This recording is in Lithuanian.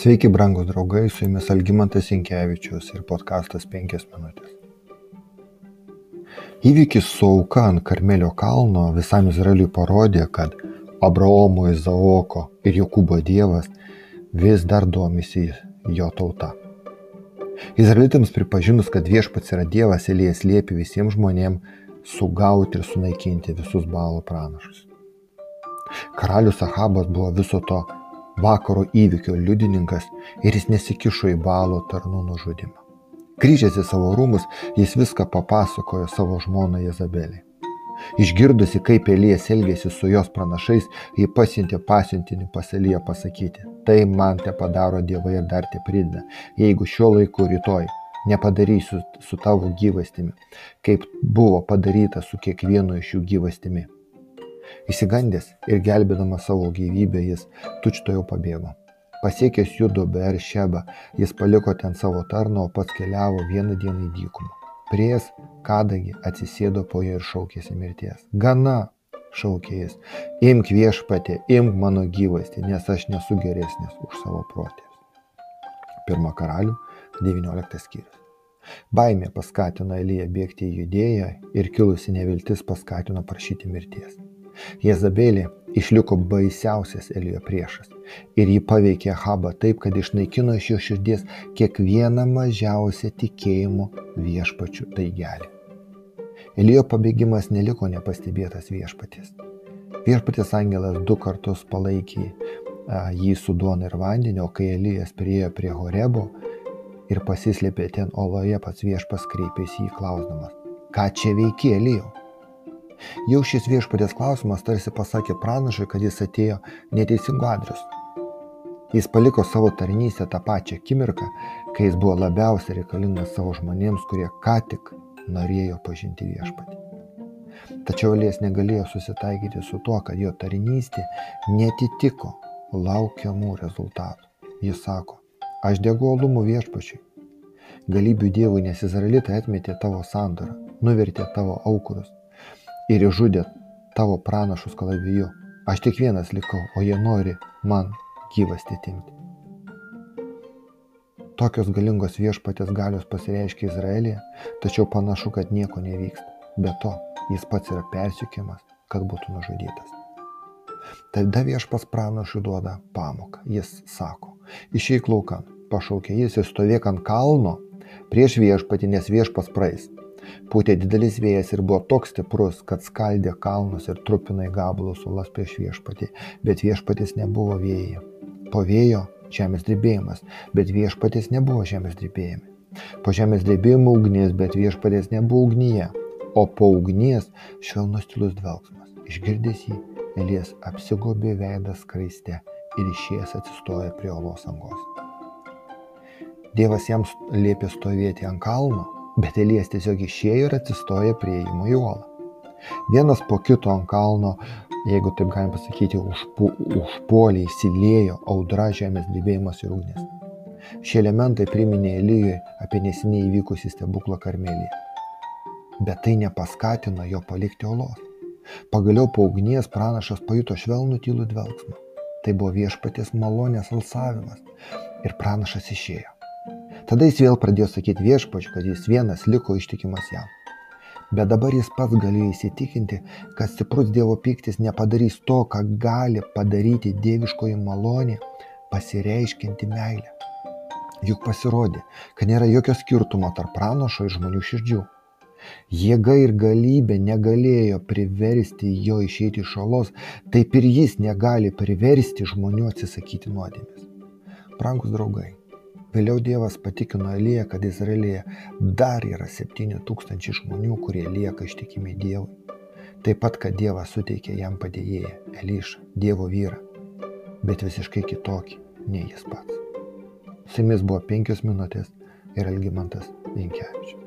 Sveiki, brangūs draugai, su jumis Algymantas Inkevičius ir podkastas 5 minutės. Įvykis su auka ant Karmelio kalno visam Izraeliui parodė, kad Abraomo, Izaoko ir Jokūbo dievas vis dar domisi jo tauta. Izraelitams pripažinus, kad viešpats yra dievas, Elijas liepia visiems žmonėms sugauti ir sunaikinti visus balo pranašus. Karalius Ahabas buvo viso to vakaro įvykio liudininkas ir jis nesikišo į balo tarnų nužudimą. Grįžęs į savo rūmus, jis viską papasakojo savo žmonai Jezabeliai. Išgirdusi, kaip Elijas elgėsi su jos pranašais, ji pasiuntė pasiuntinį pas Eliją pasakyti, tai man te padaro dievai ir dar te prideda, jeigu šiuo laiku rytoj nepadarysiu su tavo gyvastimi, kaip buvo padaryta su kiekvienu iš jų gyvastimi. Įsigandęs ir gelbėdamas savo gyvybę jis tučtojau pabėgo. Pasiekęs judo Beršebą, jis paliko ten savo tarną, o pats keliavo vieną dieną į dykumą. Prieės kadagi atsisėdo po jo ir šaukėsi mirties. Gana, šaukė jis, imk viešpatė, imk mano gyvastį, nes aš nesu geresnis už savo protėvius. Pirma karalių, 19 skyrius. Baimė paskatino Eliją bėgti į judėją ir kilusi neviltis paskatino prašyti mirties. Jezabelė išliko baisiausias Elijo priešas ir jį paveikė Habą taip, kad išnaikino iš jo širdies kiekvieną mažiausią tikėjimo viešpačių taigelį. Elijo pabėgimas neliko nepastebėtas viešpatis. Viešpatis angelas du kartus palaikė jį su duona ir vandeniu, o kai Elijas priejo prie Horebo ir pasislėpė ten oloje, pats viešpas kreipėsi į klausdamas, ką čia veiki Elijo? Jau šis viešpatės klausimas tarsi pasakė pranašui, kad jis atėjo neteisingu adresu. Jis paliko savo tarnystę tą pačią akimirką, kai jis buvo labiausiai reikalingas savo žmonėms, kurie ką tik norėjo pažinti viešpatį. Tačiau Elijas negalėjo susitaikyti su tuo, kad jo tarnystė netitiko laukiamų rezultatų. Jis sako, aš degu olumu viešpačiui. Galybių dievui, nes Izraelitai atmetė tavo sandorą, nuvertė tavo aukurus, ir išžudė tavo pranašus kalaviju. Aš tik vienas likau, o jie nori man gyvasti timti. Tokios galingos viešpatės galios pasireiškia Izraelėje, tačiau panašu, kad nieko nevyksta. Be to, jis pats yra persikiamas, kad būtų nužudytas. Tada viešpas pranašui duoda pamoką. Jis sako, išeik laukan, pašaukė jis ir stovėk ant kalno prieš viešpatį, nes viešpas praeis. Pūtė didelis vėjas ir buvo toks stiprus, kad skaldė kalnus ir trupino į gabalus ulas prieš viešpatį, bet viešpatis nebuvo vėjai. Po vėjo žemės drebėjimas, bet viešpatis nebuvo žemės drebėjime. Po žemės drebėjimo ugnis, bet viešpatis nebuvo ugnyje, o po ugnies švelnus tylus dvelgsmas. Išgirdęs jį, Elijas apsigobė veidą skraiste ir išėjęs atsistoja prie olos angos. Dievas jam liepė stovėti ant kalno, Bet Elijas tiesiog išėjo ir atsistoja prie įimo į uolą. Vienas po kito ant kalno, jeigu taip galim pasakyti, užpu, užpuoliai įsiliejo audra, žemės drebėjimas ir ugnis. Šie elementai priminė Elijui apie neseniai įvykusį stebuklą Karmelėje. Bet tai nepaskatino jo palikti olos. Pagaliau po ugnies pranašas pajuto švelnų tylų dvelgsmą. Tai buvo viešpatės malonės alsavimas ir pranašas išėjo. Tada jis vėl pradėjo sakyti viešpačiu, kad jis vienas liko ištikimas jam. Bet dabar jis pats galėjo įsitikinti, kad stiprus Dievo piktis nepadarys to, ką gali padaryti dieviškoji malonė, pasireiškinti meilę. Juk pasirodė, kad nėra jokio skirtumo tarp pranašo ir žmonių širdžių. Jėga ir galybė negalėjo priversti jo išeiti iš olos, taip ir jis negali priversti žmonių atsisakyti nuodėmės. Brangus draugai, Vėliau Dievas patikino Eliją, kad Izraelyje dar yra 7 tūkstančiai žmonių, kurie lieka ištikimi Dievui. Taip pat, kad Dievas suteikė jam padėjėją, Elišą, Dievo vyrą, bet visiškai kitokį nei jis pats. Su jumis buvo penkios minutės ir Elgimantas Vinkevičius.